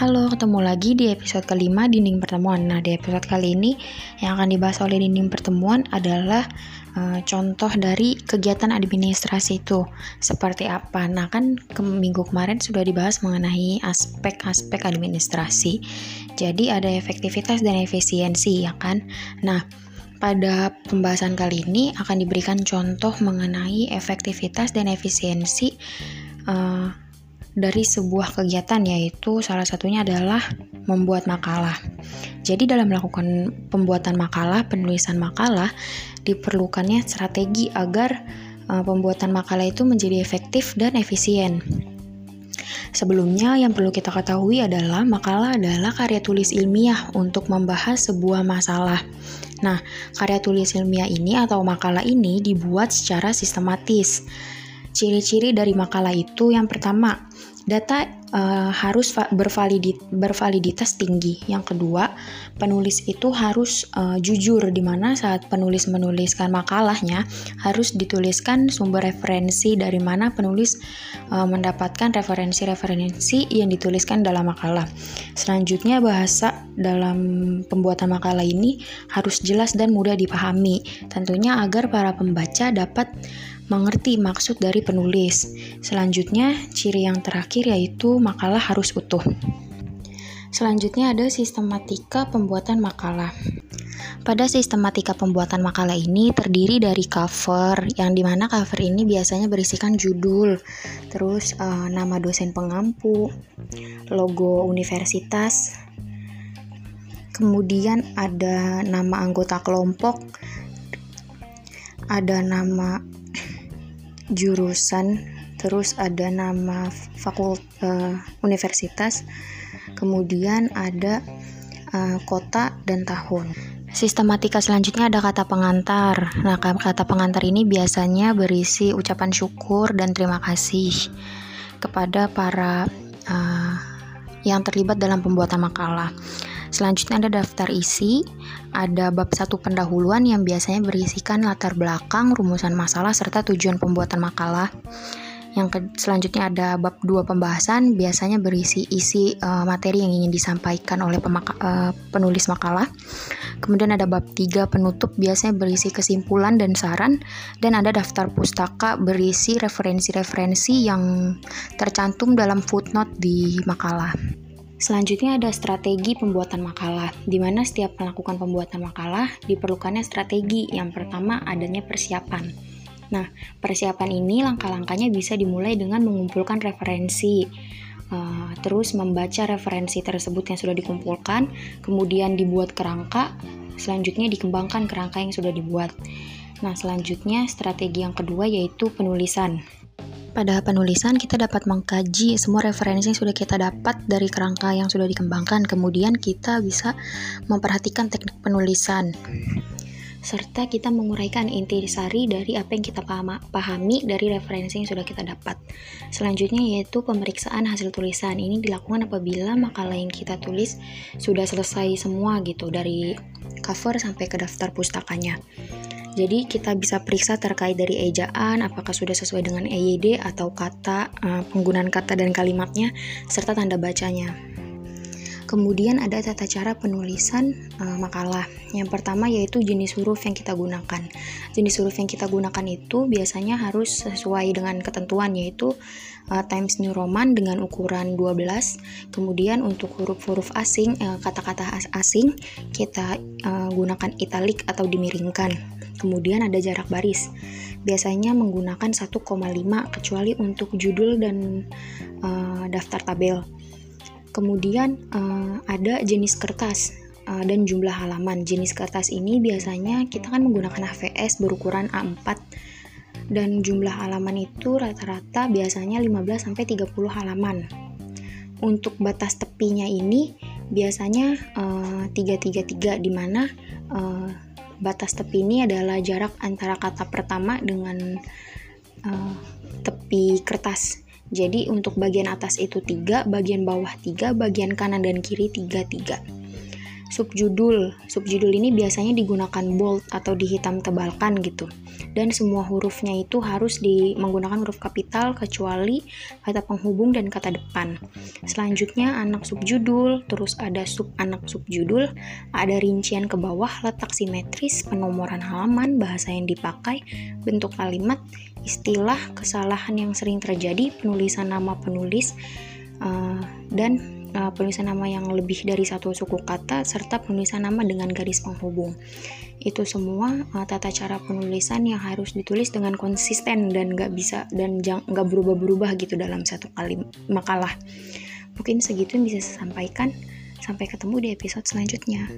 Halo, ketemu lagi di episode kelima dinding pertemuan. Nah, di episode kali ini yang akan dibahas oleh dinding pertemuan adalah uh, contoh dari kegiatan administrasi itu seperti apa. Nah, kan ke minggu kemarin sudah dibahas mengenai aspek-aspek administrasi. Jadi ada efektivitas dan efisiensi, ya kan? Nah, pada pembahasan kali ini akan diberikan contoh mengenai efektivitas dan efisiensi uh, dari sebuah kegiatan yaitu salah satunya adalah membuat makalah. Jadi dalam melakukan pembuatan makalah, penulisan makalah diperlukannya strategi agar uh, pembuatan makalah itu menjadi efektif dan efisien. Sebelumnya yang perlu kita ketahui adalah makalah adalah karya tulis ilmiah untuk membahas sebuah masalah. Nah, karya tulis ilmiah ini atau makalah ini dibuat secara sistematis. Ciri-ciri dari makalah itu yang pertama, Data uh, harus bervalidit bervaliditas tinggi. Yang kedua, penulis itu harus uh, jujur di mana saat penulis menuliskan makalahnya harus dituliskan sumber referensi dari mana penulis uh, mendapatkan referensi-referensi yang dituliskan dalam makalah. Selanjutnya, bahasa dalam pembuatan makalah ini harus jelas dan mudah dipahami. Tentunya agar para pembaca dapat mengerti maksud dari penulis. Selanjutnya, ciri yang terakhir yaitu makalah harus utuh. Selanjutnya ada sistematika pembuatan makalah. Pada sistematika pembuatan makalah ini terdiri dari cover, yang di mana cover ini biasanya berisikan judul, terus uh, nama dosen pengampu, logo universitas, kemudian ada nama anggota kelompok, ada nama jurusan, terus ada nama fakult uh, universitas, kemudian ada uh, kota dan tahun. Sistematika selanjutnya ada kata pengantar. Nah, kata pengantar ini biasanya berisi ucapan syukur dan terima kasih kepada para uh, yang terlibat dalam pembuatan makalah. Selanjutnya ada daftar isi, ada bab satu pendahuluan yang biasanya berisikan latar belakang, rumusan masalah, serta tujuan pembuatan makalah. Yang ke, selanjutnya ada bab dua pembahasan, biasanya berisi isi uh, materi yang ingin disampaikan oleh uh, penulis makalah. Kemudian ada bab tiga penutup, biasanya berisi kesimpulan dan saran. Dan ada daftar pustaka berisi referensi-referensi yang tercantum dalam footnote di makalah. Selanjutnya ada strategi pembuatan makalah, di mana setiap melakukan pembuatan makalah diperlukannya strategi. Yang pertama adanya persiapan. Nah, persiapan ini langkah-langkahnya bisa dimulai dengan mengumpulkan referensi, uh, terus membaca referensi tersebut yang sudah dikumpulkan, kemudian dibuat kerangka, selanjutnya dikembangkan kerangka yang sudah dibuat. Nah, selanjutnya strategi yang kedua yaitu penulisan. Pada penulisan kita dapat mengkaji semua referensi yang sudah kita dapat dari kerangka yang sudah dikembangkan. Kemudian kita bisa memperhatikan teknik penulisan serta kita menguraikan inti sari dari apa yang kita pahami dari referensi yang sudah kita dapat. Selanjutnya yaitu pemeriksaan hasil tulisan. Ini dilakukan apabila makalah yang kita tulis sudah selesai semua gitu dari cover sampai ke daftar pustakanya. Jadi kita bisa periksa terkait dari ejaan, apakah sudah sesuai dengan EYD atau kata, uh, penggunaan kata dan kalimatnya, serta tanda bacanya. Kemudian ada tata cara penulisan uh, makalah. Yang pertama yaitu jenis huruf yang kita gunakan. Jenis huruf yang kita gunakan itu biasanya harus sesuai dengan ketentuan yaitu uh, Times New Roman dengan ukuran 12. Kemudian untuk huruf-huruf asing, kata-kata uh, asing kita uh, gunakan italic atau dimiringkan. Kemudian ada jarak baris. Biasanya menggunakan 1,5 kecuali untuk judul dan uh, daftar tabel. Kemudian uh, ada jenis kertas uh, dan jumlah halaman. Jenis kertas ini biasanya kita kan menggunakan HVS berukuran A4 dan jumlah halaman itu rata-rata biasanya 15 sampai 30 halaman. Untuk batas tepinya ini biasanya uh, 333 di mana uh, batas tepi ini adalah jarak antara kata pertama dengan uh, tepi kertas. Jadi untuk bagian atas itu tiga, bagian bawah tiga, bagian kanan dan kiri tiga tiga. Subjudul. Subjudul ini biasanya digunakan bold atau dihitam tebalkan gitu. Dan semua hurufnya itu harus di menggunakan huruf kapital kecuali kata penghubung dan kata depan. Selanjutnya anak subjudul, terus ada sub anak subjudul, ada rincian ke bawah, letak simetris, penomoran halaman, bahasa yang dipakai, bentuk kalimat, istilah, kesalahan yang sering terjadi, penulisan nama penulis, uh, dan uh, penulisan nama yang lebih dari satu suku kata serta penulisan nama dengan garis penghubung. Itu semua uh, tata cara penulisan yang harus ditulis dengan konsisten dan nggak bisa dan nggak berubah-berubah gitu dalam satu kali makalah. Mungkin segitu yang bisa saya sampaikan. Sampai ketemu di episode selanjutnya.